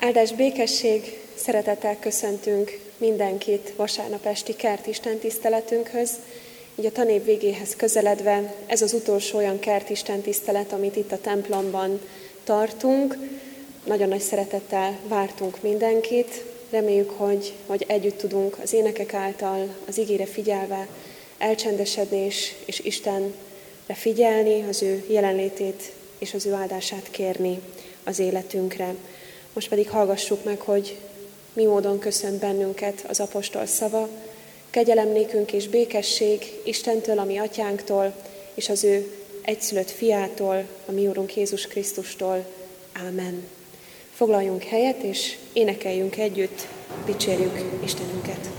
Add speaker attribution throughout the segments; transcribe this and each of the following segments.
Speaker 1: Áldás békesség, szeretettel köszöntünk mindenkit vasárnap esti kert tiszteletünkhöz. Így a tanév végéhez közeledve ez az utolsó olyan kert tisztelet, amit itt a templomban tartunk. Nagyon nagy szeretettel vártunk mindenkit. Reméljük, hogy, hogy együtt tudunk az énekek által, az ígére figyelve elcsendesedni és, és Istenre figyelni, az ő jelenlétét és az ő áldását kérni az életünkre. Most pedig hallgassuk meg, hogy mi módon köszönt bennünket az apostol szava, kegyelem nékünk és békesség Istentől, a mi atyánktól, és az ő egyszülött fiától, a mi Úrunk Jézus Krisztustól. Ámen. Foglaljunk helyet, és énekeljünk együtt, dicsérjük Istenünket.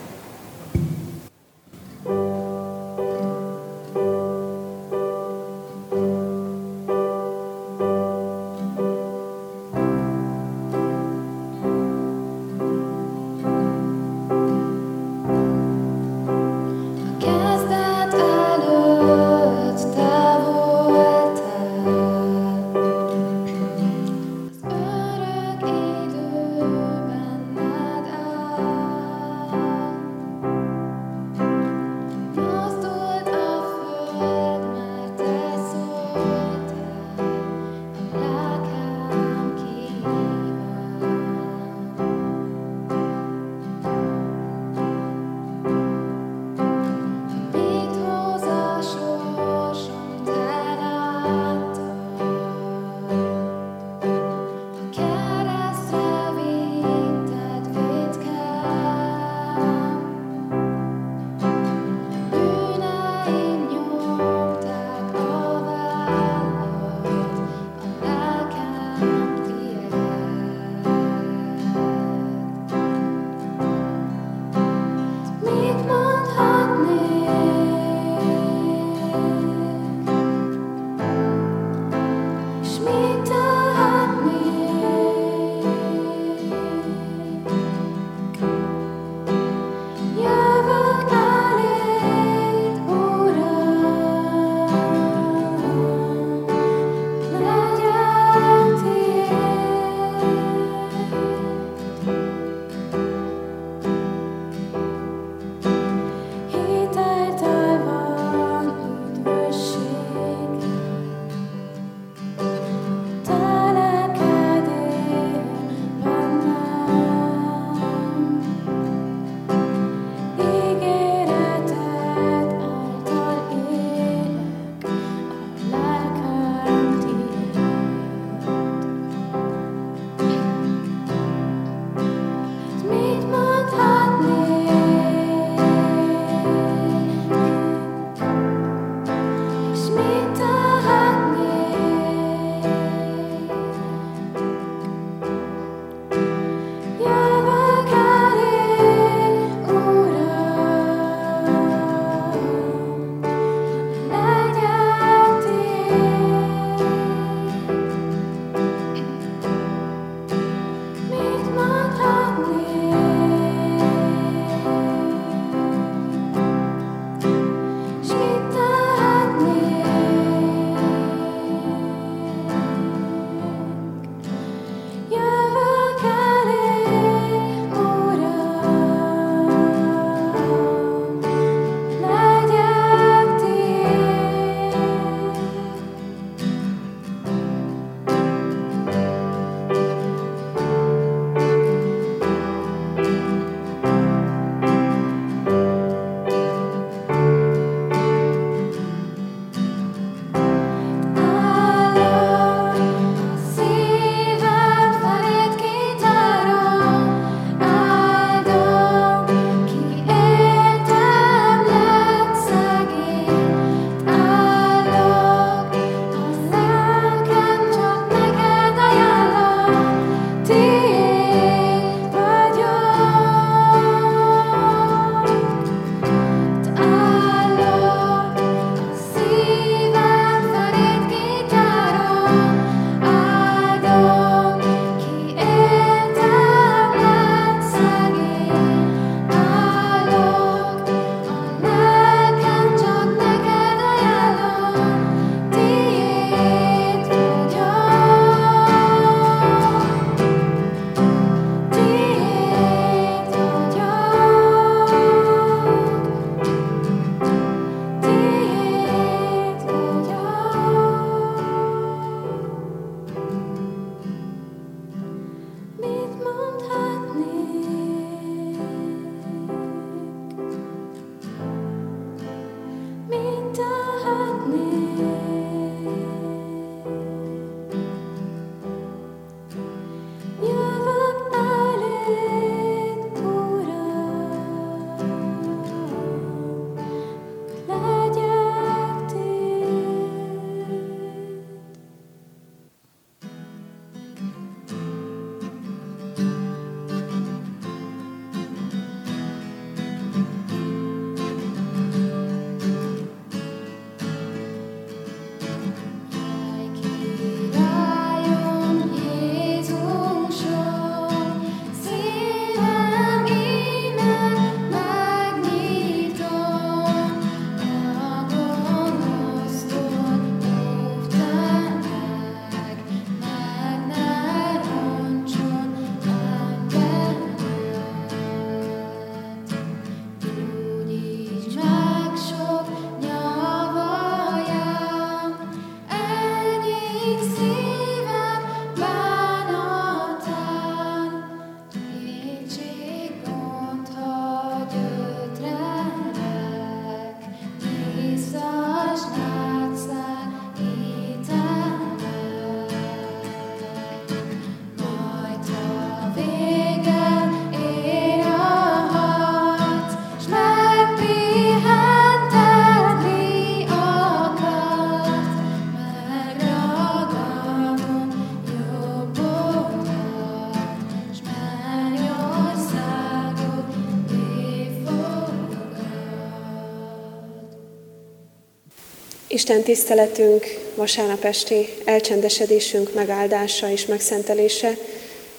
Speaker 1: Isten tiszteletünk, vasárnap esti elcsendesedésünk megáldása és megszentelése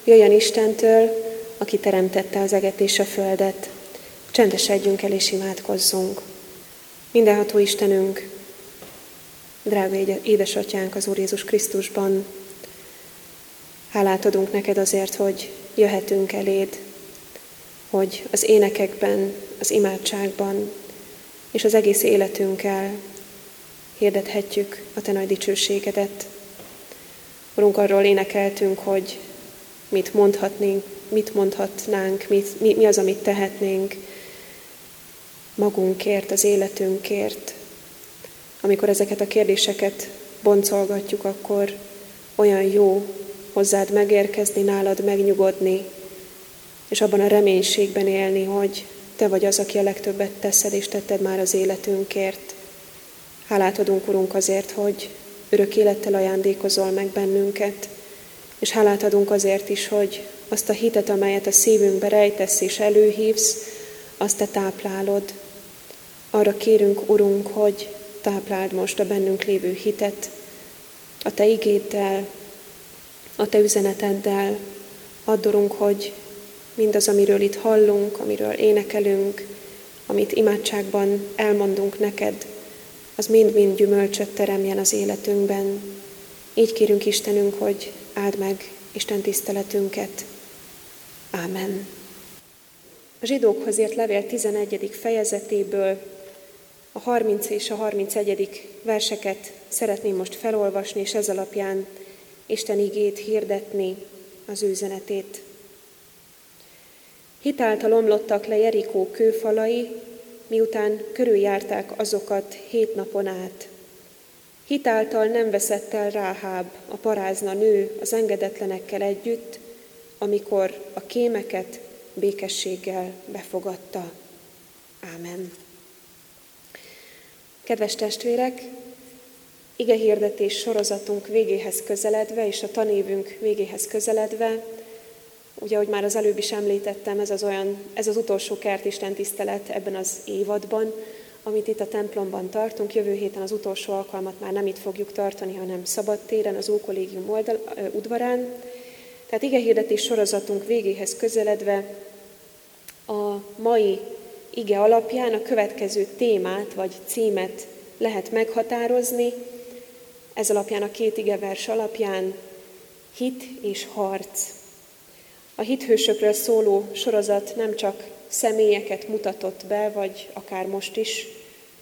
Speaker 1: jöjjön Istentől, aki teremtette az eget és a földet. Csendesedjünk el és imádkozzunk. Mindenható Istenünk, drága édesatyánk az Úr Jézus Krisztusban, hálát adunk neked azért, hogy jöhetünk eléd, hogy az énekekben, az imádságban és az egész életünkkel hirdethetjük a Te nagy dicsőségedet. Urunk, arról énekeltünk, hogy mit mondhatnénk, mit mondhatnánk, mit, mi, mi az, amit tehetnénk magunkért, az életünkért. Amikor ezeket a kérdéseket boncolgatjuk, akkor olyan jó hozzád megérkezni, nálad megnyugodni, és abban a reménységben élni, hogy Te vagy az, aki a legtöbbet teszed, és tetted már az életünkért. Hálát adunk, Urunk, azért, hogy örök élettel ajándékozol meg bennünket, és hálát adunk azért is, hogy azt a hitet, amelyet a szívünkbe rejtesz és előhívsz, azt Te táplálod. Arra kérünk, Urunk, hogy tápláld most a bennünk lévő hitet, a Te igéddel, a Te üzeneteddel. Addorunk, hogy mindaz, amiről itt hallunk, amiről énekelünk, amit imádságban elmondunk neked, az mind-mind gyümölcsöt teremjen az életünkben. Így kérünk Istenünk, hogy áld meg Isten tiszteletünket. Ámen. A zsidókhoz ért levél 11. fejezetéből a 30 és a 31. verseket szeretném most felolvasni, és ez alapján Isten igét hirdetni, az üzenetét. Hitáltal omlottak le Jerikó kőfalai, miután körüljárták azokat hét napon át. Hitáltal nem veszett el Ráháb, a parázna nő az engedetlenekkel együtt, amikor a kémeket békességgel befogadta. Ámen. Kedves testvérek, ige hirdetés sorozatunk végéhez közeledve, és a tanévünk végéhez közeledve, ugye, ahogy már az előbb is említettem, ez az, olyan, ez az utolsó kertisten tisztelet ebben az évadban, amit itt a templomban tartunk. Jövő héten az utolsó alkalmat már nem itt fogjuk tartani, hanem szabadtéren, az Ókollégium oldal, udvarán. Tehát ige hirdetés sorozatunk végéhez közeledve a mai ige alapján a következő témát vagy címet lehet meghatározni, ez alapján a két igevers alapján hit és harc. A hithősökről szóló sorozat nem csak személyeket mutatott be, vagy akár most is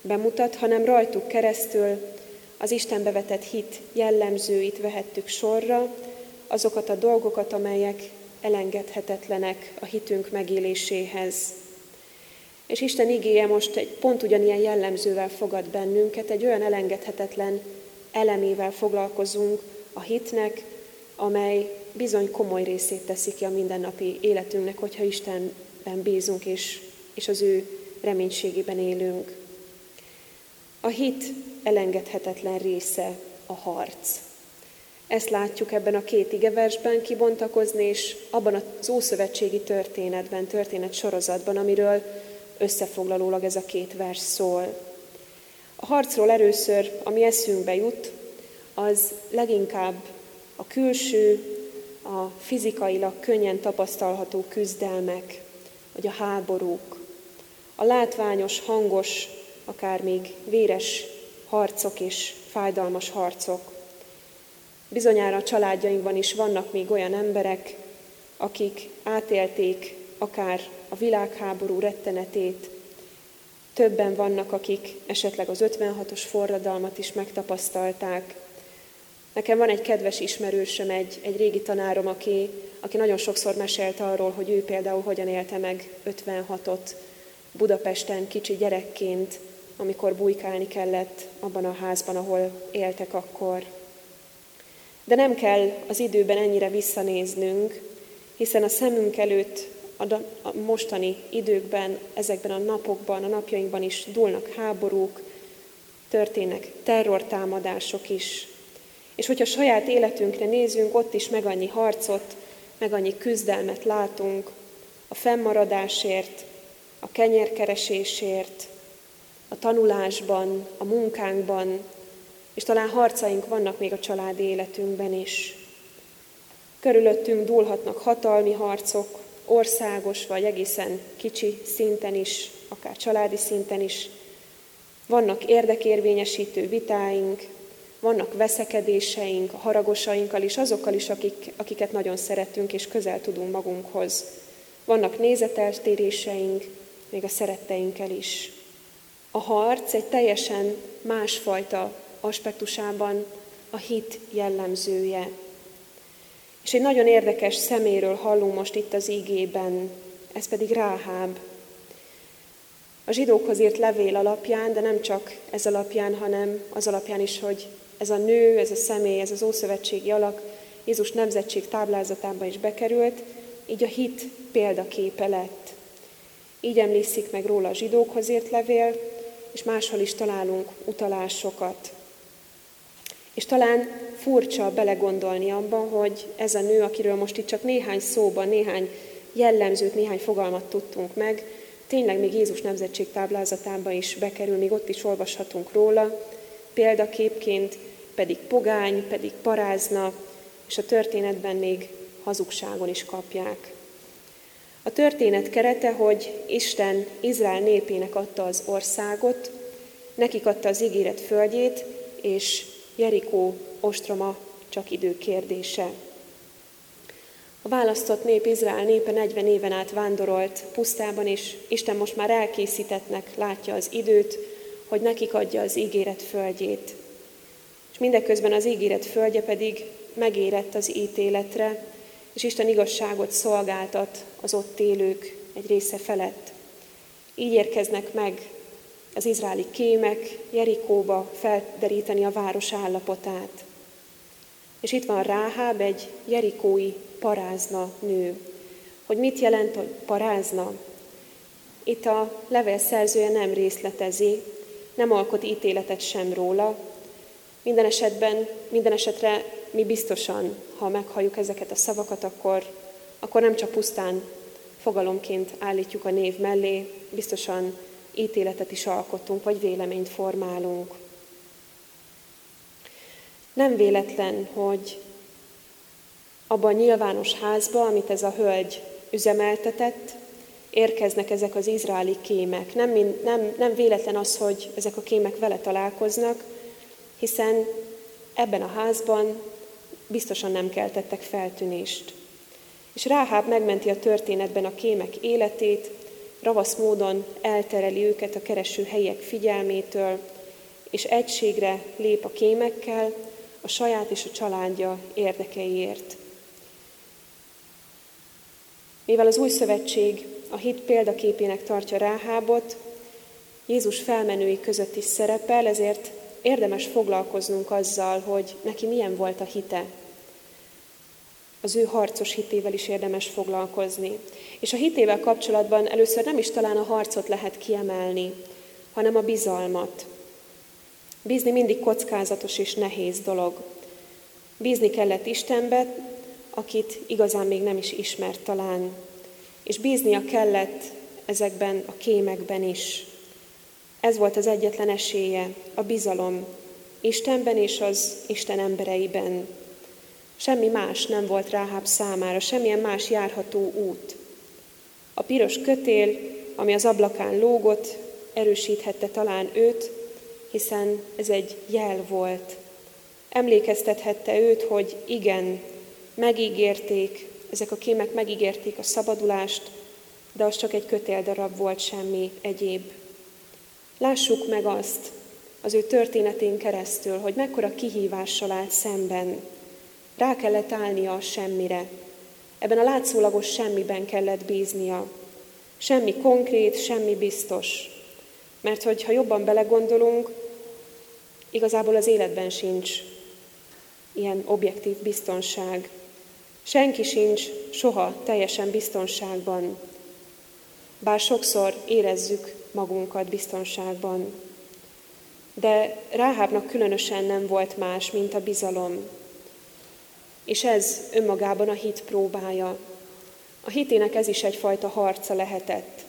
Speaker 1: bemutat, hanem rajtuk keresztül az Istenbe vetett hit jellemzőit vehettük sorra, azokat a dolgokat, amelyek elengedhetetlenek a hitünk megéléséhez. És Isten igéje most egy pont ugyanilyen jellemzővel fogad bennünket, egy olyan elengedhetetlen elemével foglalkozunk a hitnek, amely bizony komoly részét teszi ki a mindennapi életünknek, hogyha Istenben bízunk és, és az ő reménységében élünk. A hit elengedhetetlen része a harc. Ezt látjuk ebben a két igeversben kibontakozni, és abban az ószövetségi történetben, történet sorozatban, amiről összefoglalólag ez a két vers szól. A harcról először, ami eszünkbe jut, az leginkább a külső, a fizikailag könnyen tapasztalható küzdelmek, vagy a háborúk, a látványos, hangos, akár még véres harcok és fájdalmas harcok. Bizonyára a családjainkban is vannak még olyan emberek, akik átélték akár a világháború rettenetét, Többen vannak, akik esetleg az 56-os forradalmat is megtapasztalták. Nekem van egy kedves ismerősöm, egy, egy régi tanárom, aki, aki nagyon sokszor mesélt arról, hogy ő például hogyan élte meg 56-ot Budapesten kicsi gyerekként, amikor bujkálni kellett abban a házban, ahol éltek akkor. De nem kell az időben ennyire visszanéznünk, hiszen a szemünk előtt a mostani időkben, ezekben a napokban, a napjainkban is dúlnak háborúk, történnek terrortámadások is. És hogyha saját életünkre nézünk, ott is meg annyi harcot, meg annyi küzdelmet látunk a fennmaradásért, a kenyérkeresésért, a tanulásban, a munkánkban, és talán harcaink vannak még a családi életünkben is. Körülöttünk dúlhatnak hatalmi harcok, országos vagy egészen kicsi szinten is, akár családi szinten is. Vannak érdekérvényesítő vitáink, vannak veszekedéseink, haragosainkkal is, azokkal is, akik, akiket nagyon szeretünk és közel tudunk magunkhoz. Vannak nézeteltéréseink, még a szeretteinkkel is. A harc egy teljesen másfajta aspektusában a hit jellemzője. És egy nagyon érdekes szeméről hallunk most itt az ígében, ez pedig Ráháb. A zsidókhoz írt levél alapján, de nem csak ez alapján, hanem az alapján is, hogy ez a nő, ez a személy, ez az ószövetségi alak Jézus nemzetség táblázatába is bekerült, így a hit példaképe lett. Így emlékszik meg róla a zsidókhoz írt levél, és máshol is találunk utalásokat. És talán furcsa belegondolni abban, hogy ez a nő, akiről most itt csak néhány szóban, néhány jellemzőt, néhány fogalmat tudtunk meg, tényleg még Jézus nemzetség táblázatába is bekerül, még ott is olvashatunk róla, példaképként pedig pogány, pedig parázna, és a történetben még hazugságon is kapják. A történet kerete, hogy Isten Izrael népének adta az országot, nekik adta az ígéret földjét, és Jerikó ostroma csak idő kérdése. A választott nép, Izrael népe 40 éven át vándorolt pusztában, és Isten most már elkészítettnek látja az időt, hogy nekik adja az ígéret földjét. Mindeközben az ígéret földje pedig megérett az ítéletre, és Isten igazságot szolgáltat az ott élők egy része felett. Így érkeznek meg az izraeli kémek Jerikóba felderíteni a város állapotát. És itt van Ráháb, egy jerikói parázna nő. Hogy mit jelent, hogy parázna? Itt a levél szerzője nem részletezi, nem alkot ítéletet sem róla. Minden esetben, minden esetre mi biztosan, ha meghalljuk ezeket a szavakat, akkor, akkor nem csak pusztán fogalomként állítjuk a név mellé, biztosan ítéletet is alkotunk, vagy véleményt formálunk. Nem véletlen, hogy abban a nyilvános házba, amit ez a hölgy üzemeltetett, érkeznek ezek az izraeli kémek. Nem, nem, nem véletlen az, hogy ezek a kémek vele találkoznak, hiszen ebben a házban biztosan nem keltettek feltűnést. És Ráháb megmenti a történetben a kémek életét, ravasz módon eltereli őket a kereső helyek figyelmétől, és egységre lép a kémekkel a saját és a családja érdekeiért. Mivel az új szövetség a hit példaképének tartja Ráhábot, Jézus felmenői között is szerepel, ezért érdemes foglalkoznunk azzal, hogy neki milyen volt a hite. Az ő harcos hitével is érdemes foglalkozni. És a hitével kapcsolatban először nem is talán a harcot lehet kiemelni, hanem a bizalmat. Bízni mindig kockázatos és nehéz dolog. Bízni kellett Istenbe, akit igazán még nem is ismert talán. És bíznia kellett ezekben a kémekben is. Ez volt az egyetlen esélye, a bizalom Istenben és az Isten embereiben. Semmi más nem volt Ráháb számára, semmilyen más járható út. A piros kötél, ami az ablakán lógott, erősíthette talán őt, hiszen ez egy jel volt. Emlékeztethette őt, hogy igen, megígérték, ezek a kémek megígérték a szabadulást, de az csak egy kötéldarab volt, semmi egyéb. Lássuk meg azt az ő történetén keresztül, hogy mekkora kihívással állt szemben. Rá kellett állnia a semmire. Ebben a látszólagos semmiben kellett bíznia. Semmi konkrét, semmi biztos. Mert hogyha jobban belegondolunk, igazából az életben sincs ilyen objektív biztonság. Senki sincs soha teljesen biztonságban, bár sokszor érezzük magunkat biztonságban. De Ráhábnak különösen nem volt más, mint a bizalom. És ez önmagában a hit próbája. A hitének ez is egyfajta harca lehetett.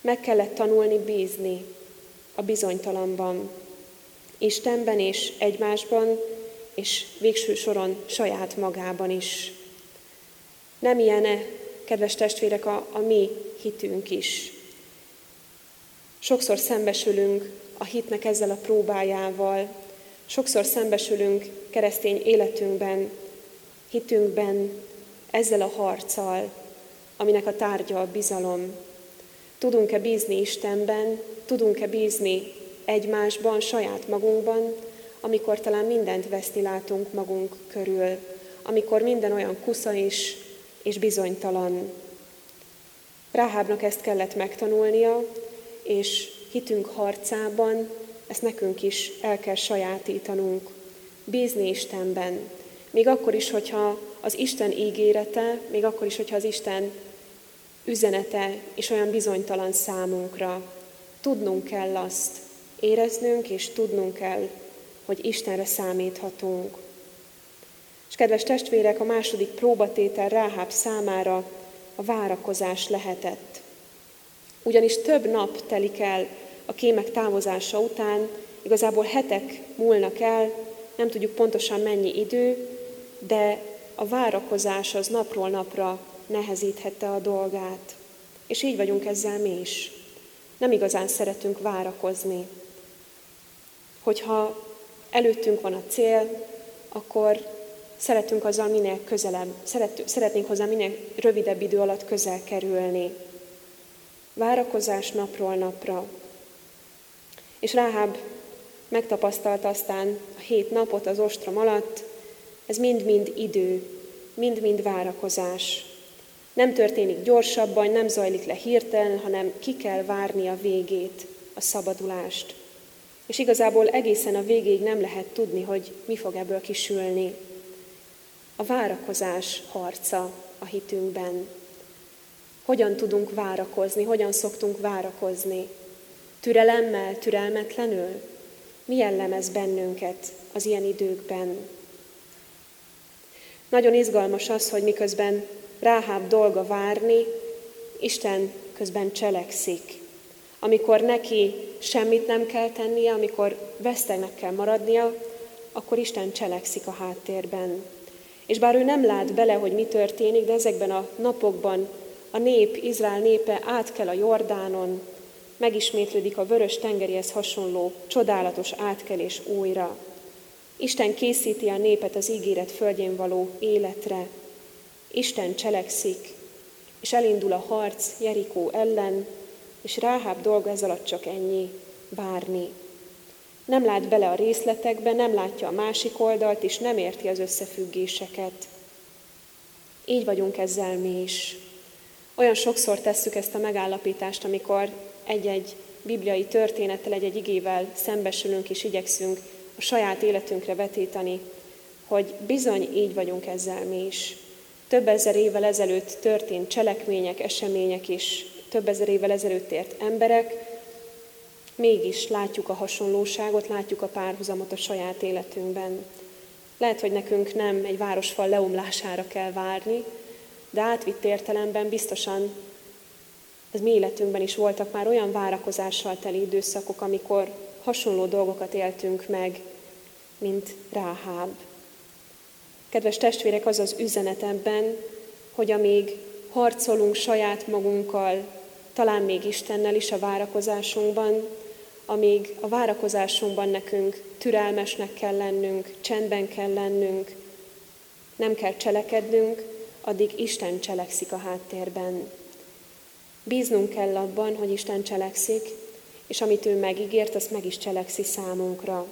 Speaker 1: Meg kellett tanulni bízni a bizonytalanban. Istenben és egymásban, és végső soron saját magában is. Nem ilyen-e, kedves testvérek, a, a mi hitünk is. Sokszor szembesülünk a hitnek ezzel a próbájával, sokszor szembesülünk keresztény életünkben, hitünkben ezzel a harccal, aminek a tárgya a bizalom. Tudunk-e bízni Istenben, tudunk-e bízni egymásban, saját magunkban, amikor talán mindent veszni látunk magunk körül, amikor minden olyan kusza is, és bizonytalan. Ráhábnak ezt kellett megtanulnia, és hitünk harcában ezt nekünk is el kell sajátítanunk. Bízni Istenben. Még akkor is, hogyha az Isten ígérete, még akkor is, hogyha az Isten üzenete is olyan bizonytalan számunkra. Tudnunk kell azt, éreznünk és tudnunk kell, hogy Istenre számíthatunk. És kedves testvérek, a második próbatétel Ráháb számára a várakozás lehetett. Ugyanis több nap telik el a kémek távozása után, igazából hetek múlnak el, nem tudjuk pontosan mennyi idő, de a várakozás az napról napra nehezíthette a dolgát. És így vagyunk ezzel mi is. Nem igazán szeretünk várakozni. Hogyha előttünk van a cél, akkor szeretünk azzal minél közelebb, szeretnénk hozzá minél rövidebb idő alatt közel kerülni. Várakozás napról napra. És Ráháb megtapasztalta aztán a hét napot az ostrom alatt, ez mind-mind idő, mind-mind várakozás. Nem történik gyorsabban, nem zajlik le hirtelen, hanem ki kell várni a végét, a szabadulást. És igazából egészen a végéig nem lehet tudni, hogy mi fog ebből kisülni. A várakozás harca a hitünkben. Hogyan tudunk várakozni, hogyan szoktunk várakozni? Türelemmel, türelmetlenül? Mi jellemez bennünket az ilyen időkben? Nagyon izgalmas az, hogy miközben Ráháb dolga várni, Isten közben cselekszik. Amikor neki semmit nem kell tennie, amikor vesztegnek kell maradnia, akkor Isten cselekszik a háttérben. És bár ő nem lát bele, hogy mi történik, de ezekben a napokban a nép, Izrael népe át kell a Jordánon, megismétlődik a vörös tengerihez hasonló csodálatos átkelés újra. Isten készíti a népet az ígéret földjén való életre. Isten cselekszik, és elindul a harc Jerikó ellen, és Ráháb dolga ez alatt csak ennyi, várni. Nem lát bele a részletekbe, nem látja a másik oldalt, és nem érti az összefüggéseket. Így vagyunk ezzel mi is. Olyan sokszor tesszük ezt a megállapítást, amikor egy-egy bibliai történettel, egy-egy igével szembesülünk és igyekszünk a saját életünkre vetíteni, hogy bizony így vagyunk ezzel mi is. Több ezer évvel ezelőtt történt cselekmények, események is, több ezer évvel ezelőtt ért emberek, mégis látjuk a hasonlóságot, látjuk a párhuzamot a saját életünkben. Lehet, hogy nekünk nem egy városfal leomlására kell várni, de átvitt értelemben biztosan ez mi életünkben is voltak már olyan várakozással teli időszakok, amikor hasonló dolgokat éltünk meg, mint Ráháb. Kedves testvérek, az az üzenetemben, hogy amíg harcolunk saját magunkkal, talán még Istennel is a várakozásunkban, amíg a várakozásunkban nekünk türelmesnek kell lennünk, csendben kell lennünk, nem kell cselekednünk, addig Isten cselekszik a háttérben. Bíznunk kell abban, hogy Isten cselekszik, és amit ő megígért, azt meg is cselekszi számunkra.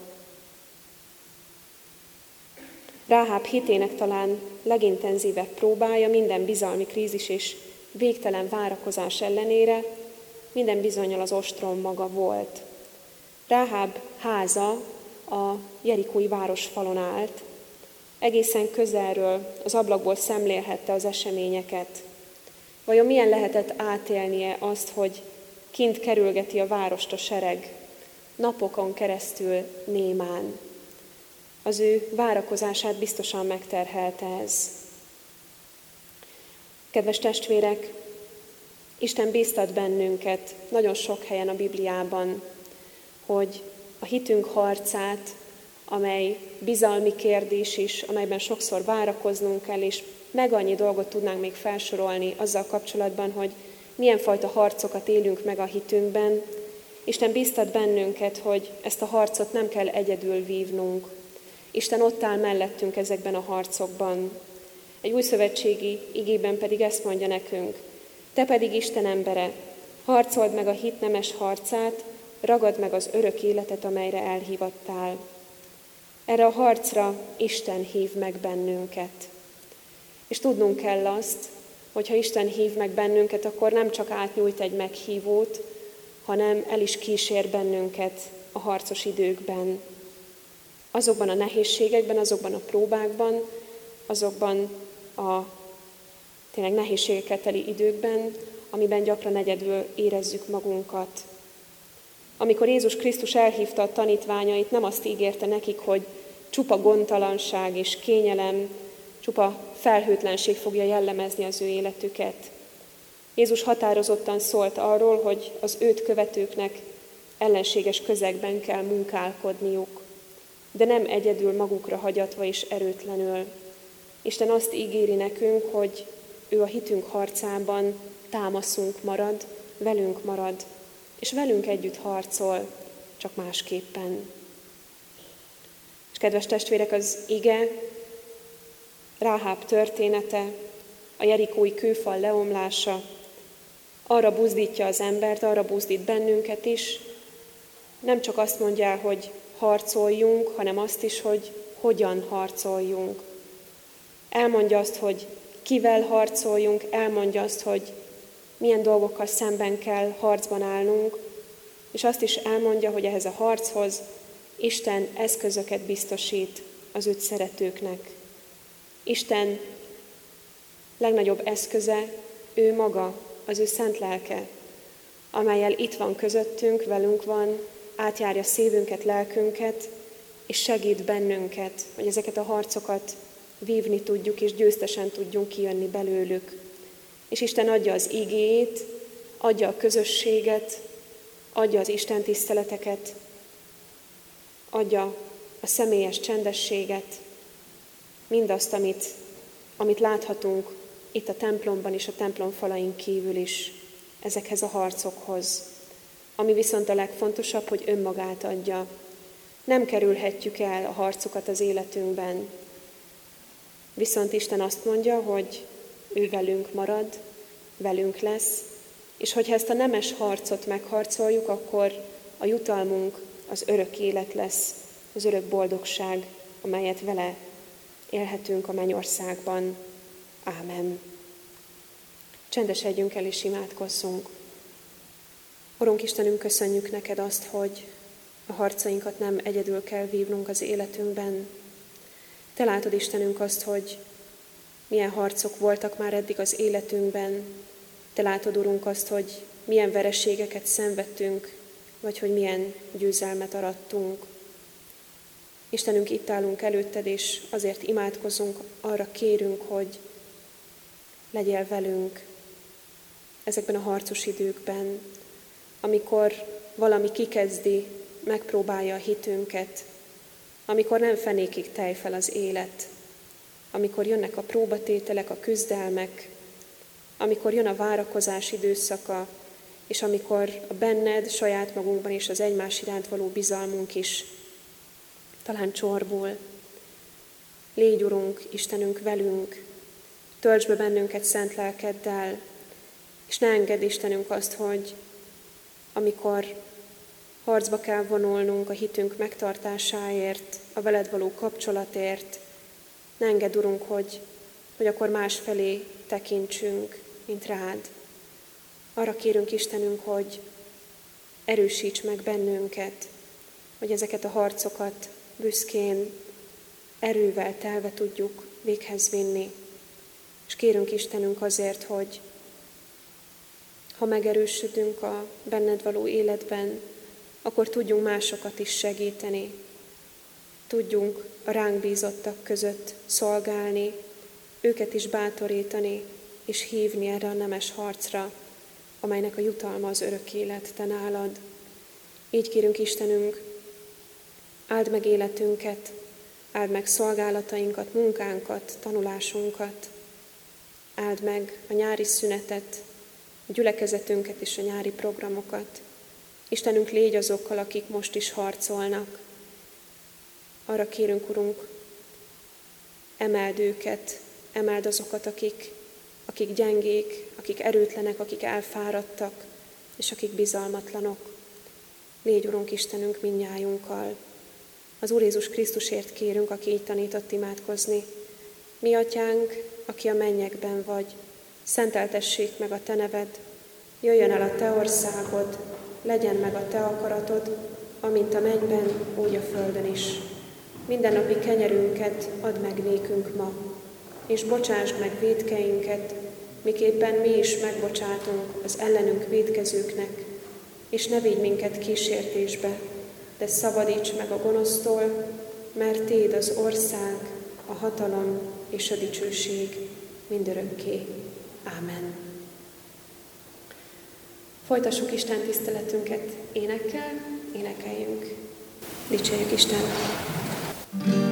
Speaker 1: Ráháb hitének talán legintenzívebb próbája minden bizalmi krízis és végtelen várakozás ellenére minden bizonyal az ostrom maga volt. Ráháb háza a Jerikói városfalon állt, egészen közelről az ablakból szemlélhette az eseményeket. Vajon milyen lehetett átélnie azt, hogy kint kerülgeti a várost a sereg, napokon keresztül némán. Az ő várakozását biztosan megterhelte ez. Kedves testvérek, Isten bíztat bennünket nagyon sok helyen a Bibliában, hogy a hitünk harcát, amely bizalmi kérdés is, amelyben sokszor várakoznunk kell, és meg annyi dolgot tudnánk még felsorolni azzal kapcsolatban, hogy milyen fajta harcokat élünk meg a hitünkben. Isten biztat bennünket, hogy ezt a harcot nem kell egyedül vívnunk. Isten ott áll mellettünk ezekben a harcokban. Egy új szövetségi igében pedig ezt mondja nekünk. Te pedig Isten embere, harcold meg a hit nemes harcát, ragad meg az örök életet, amelyre elhívattál. Erre a harcra Isten hív meg bennünket. És tudnunk kell azt, hogyha Isten hív meg bennünket, akkor nem csak átnyújt egy meghívót, hanem el is kísér bennünket a harcos időkben. Azokban a nehézségekben, azokban a próbákban, azokban a tényleg nehézségeket teli időkben, amiben gyakran egyedül érezzük magunkat. Amikor Jézus Krisztus elhívta a tanítványait, nem azt ígérte nekik, hogy csupa gondtalanság és kényelem, csupa felhőtlenség fogja jellemezni az ő életüket. Jézus határozottan szólt arról, hogy az őt követőknek ellenséges közegben kell munkálkodniuk, de nem egyedül magukra hagyatva és erőtlenül. Isten azt ígéri nekünk, hogy ő a hitünk harcában támaszunk marad, velünk marad, és velünk együtt harcol, csak másképpen. És kedves testvérek, az ige, Ráháb története, a jerikói kőfal leomlása, arra buzdítja az embert, arra buzdít bennünket is, nem csak azt mondja, hogy harcoljunk, hanem azt is, hogy hogyan harcoljunk. Elmondja azt, hogy kivel harcoljunk, elmondja azt, hogy milyen dolgokkal szemben kell harcban állnunk, és azt is elmondja, hogy ehhez a harchoz Isten eszközöket biztosít az őt szeretőknek. Isten legnagyobb eszköze ő maga, az ő szent lelke, amelyel itt van közöttünk, velünk van, átjárja szívünket, lelkünket, és segít bennünket, hogy ezeket a harcokat vívni tudjuk, és győztesen tudjunk kijönni belőlük. És Isten adja az igét, adja a közösséget, adja az Isten tiszteleteket, adja a személyes csendességet, mindazt, amit, amit láthatunk itt a templomban és a templom falain kívül is ezekhez a harcokhoz. Ami viszont a legfontosabb, hogy önmagát adja. Nem kerülhetjük el a harcokat az életünkben. Viszont Isten azt mondja, hogy ő velünk marad, velünk lesz, és hogyha ezt a nemes harcot megharcoljuk, akkor a jutalmunk az örök élet lesz, az örök boldogság, amelyet vele élhetünk a mennyországban. Ámen. Csendesedjünk el és imádkozzunk. Urunk Istenünk, köszönjük neked azt, hogy a harcainkat nem egyedül kell vívnunk az életünkben. Te látod, Istenünk, azt, hogy milyen harcok voltak már eddig az életünkben. Te látod, Urunk, azt, hogy milyen vereségeket szenvedtünk, vagy hogy milyen győzelmet arattunk. Istenünk, itt állunk előtted, és azért imádkozunk, arra kérünk, hogy legyél velünk ezekben a harcos időkben, amikor valami kikezdi, megpróbálja a hitünket, amikor nem fenékig tej fel az élet, amikor jönnek a próbatételek, a küzdelmek, amikor jön a várakozás időszaka, és amikor a benned, saját magunkban és az egymás iránt való bizalmunk is talán csorbul. Légy, Urunk, Istenünk velünk, töltsd be bennünket szent lelkeddel, és ne engedd Istenünk azt, hogy amikor harcba kell vonulnunk a hitünk megtartásáért, a veled való kapcsolatért, ne engedd, Urunk, hogy, hogy akkor másfelé tekintsünk, mint rád. Arra kérünk Istenünk, hogy erősíts meg bennünket, hogy ezeket a harcokat büszkén, erővel telve tudjuk véghez vinni. És kérünk Istenünk azért, hogy ha megerősödünk a benned való életben, akkor tudjunk másokat is segíteni. Tudjunk a ránk bízottak között szolgálni, őket is bátorítani, és hívni erre a nemes harcra, amelynek a jutalma az örök élet te nálad. Így kérünk Istenünk, Áld meg életünket, áld meg szolgálatainkat, munkánkat, tanulásunkat, áld meg a nyári szünetet, a gyülekezetünket és a nyári programokat. Istenünk, légy azokkal, akik most is harcolnak. Arra kérünk, Urunk, emeld őket, emeld azokat, akik, akik gyengék, akik erőtlenek, akik elfáradtak, és akik bizalmatlanok. Légy, Urunk Istenünk, minnyájunkkal. Az Úr Jézus Krisztusért kérünk, aki így tanított imádkozni. Mi, Atyánk, aki a mennyekben vagy, szenteltessék meg a Te neved, jöjjön el a Te országod, legyen meg a Te akaratod, amint a mennyben, úgy a földön is. Minden napi kenyerünket add meg nékünk ma, és bocsásd meg védkeinket, miképpen mi is megbocsátunk az ellenünk védkezőknek, és ne vigy minket kísértésbe, de szabadíts meg a gonosztól, mert Téd az ország, a hatalom és a dicsőség mindörökké. Ámen. Folytassuk Isten tiszteletünket énekkel, énekeljünk. Dicsérjük Isten!
Speaker 2: Jöjj, szennyes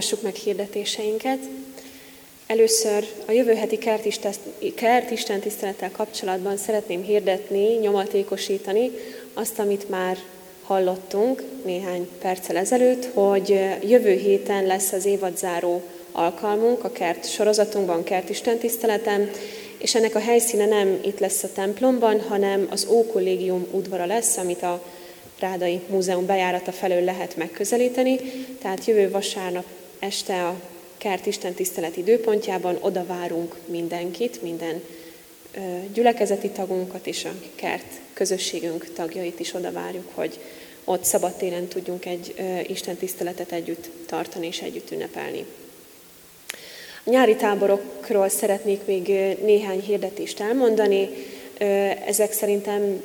Speaker 1: Hallgassuk meg hirdetéseinket. Először a jövő heti kert tisztelettel kapcsolatban szeretném hirdetni, nyomatékosítani azt, amit már hallottunk néhány perccel ezelőtt, hogy jövő héten lesz az évadzáró alkalmunk a kert sorozatunkban, kert Isten tiszteletem, és ennek a helyszíne nem itt lesz a templomban, hanem az Ókollégium udvara lesz, amit a Rádai Múzeum bejárata felől lehet megközelíteni. Tehát jövő vasárnap este a kert Isten tisztelet időpontjában oda várunk mindenkit, minden gyülekezeti tagunkat és a kert közösségünk tagjait is oda várjuk, hogy ott szabadtéren tudjunk egy Isten tiszteletet együtt tartani és együtt ünnepelni. A nyári táborokról szeretnék még néhány hirdetést elmondani. Ezek szerintem,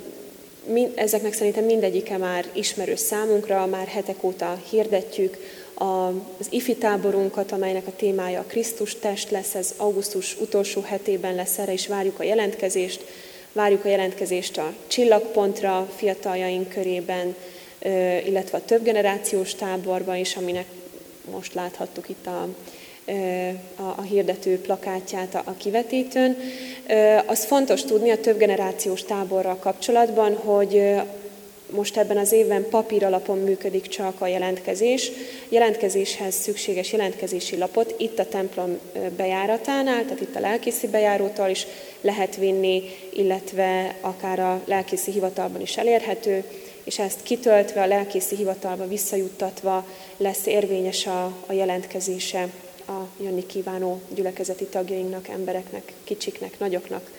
Speaker 1: ezeknek szerintem mindegyike már ismerős számunkra, már hetek óta hirdetjük az ifi táborunkat, amelynek a témája a Krisztus test lesz, ez augusztus utolsó hetében lesz, erre is várjuk a jelentkezést. Várjuk a jelentkezést a csillagpontra fiataljaink körében, illetve a több generációs táborban is, aminek most láthattuk itt a, a, a hirdető plakátját a, a kivetítőn. Az fontos tudni a több generációs táborral kapcsolatban, hogy most ebben az évben papír alapon működik csak a jelentkezés. Jelentkezéshez szükséges jelentkezési lapot itt a templom bejáratánál, tehát itt a lelkészi bejárótól is lehet vinni, illetve akár a lelkészi hivatalban is elérhető, és ezt kitöltve, a lelkészi hivatalba visszajuttatva lesz érvényes a, a jelentkezése a jönni kívánó gyülekezeti tagjainknak, embereknek, kicsiknek, nagyoknak,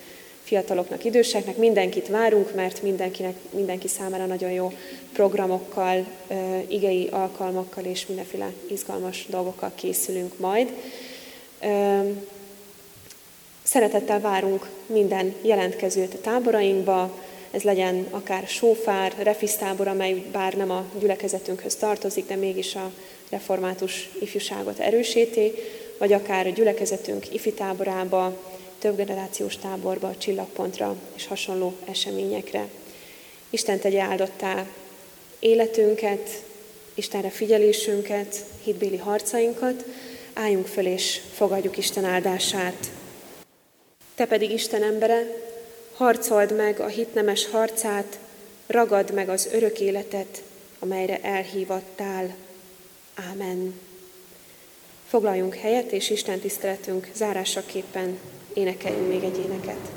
Speaker 1: fiataloknak, időseknek. Mindenkit várunk, mert mindenkinek, mindenki számára nagyon jó programokkal, igei alkalmakkal és mindenféle izgalmas dolgokkal készülünk majd. Szeretettel várunk minden jelentkezőt a táborainkba, ez legyen akár sófár, refisztábor, amely bár nem a gyülekezetünkhöz tartozik, de mégis a református ifjúságot erősíti, vagy akár a gyülekezetünk ifi táborába, több generációs táborba, csillagpontra és hasonló eseményekre. Isten tegye áldottá életünket, Istenre figyelésünket, hitbéli harcainkat, álljunk föl és fogadjuk Isten áldását. Te pedig, Isten embere, harcold meg a hitnemes harcát, ragad meg az örök életet, amelyre elhívattál. Ámen. Foglaljunk helyet, és Isten tiszteletünk zárásaképpen énekeljünk még egy éneket.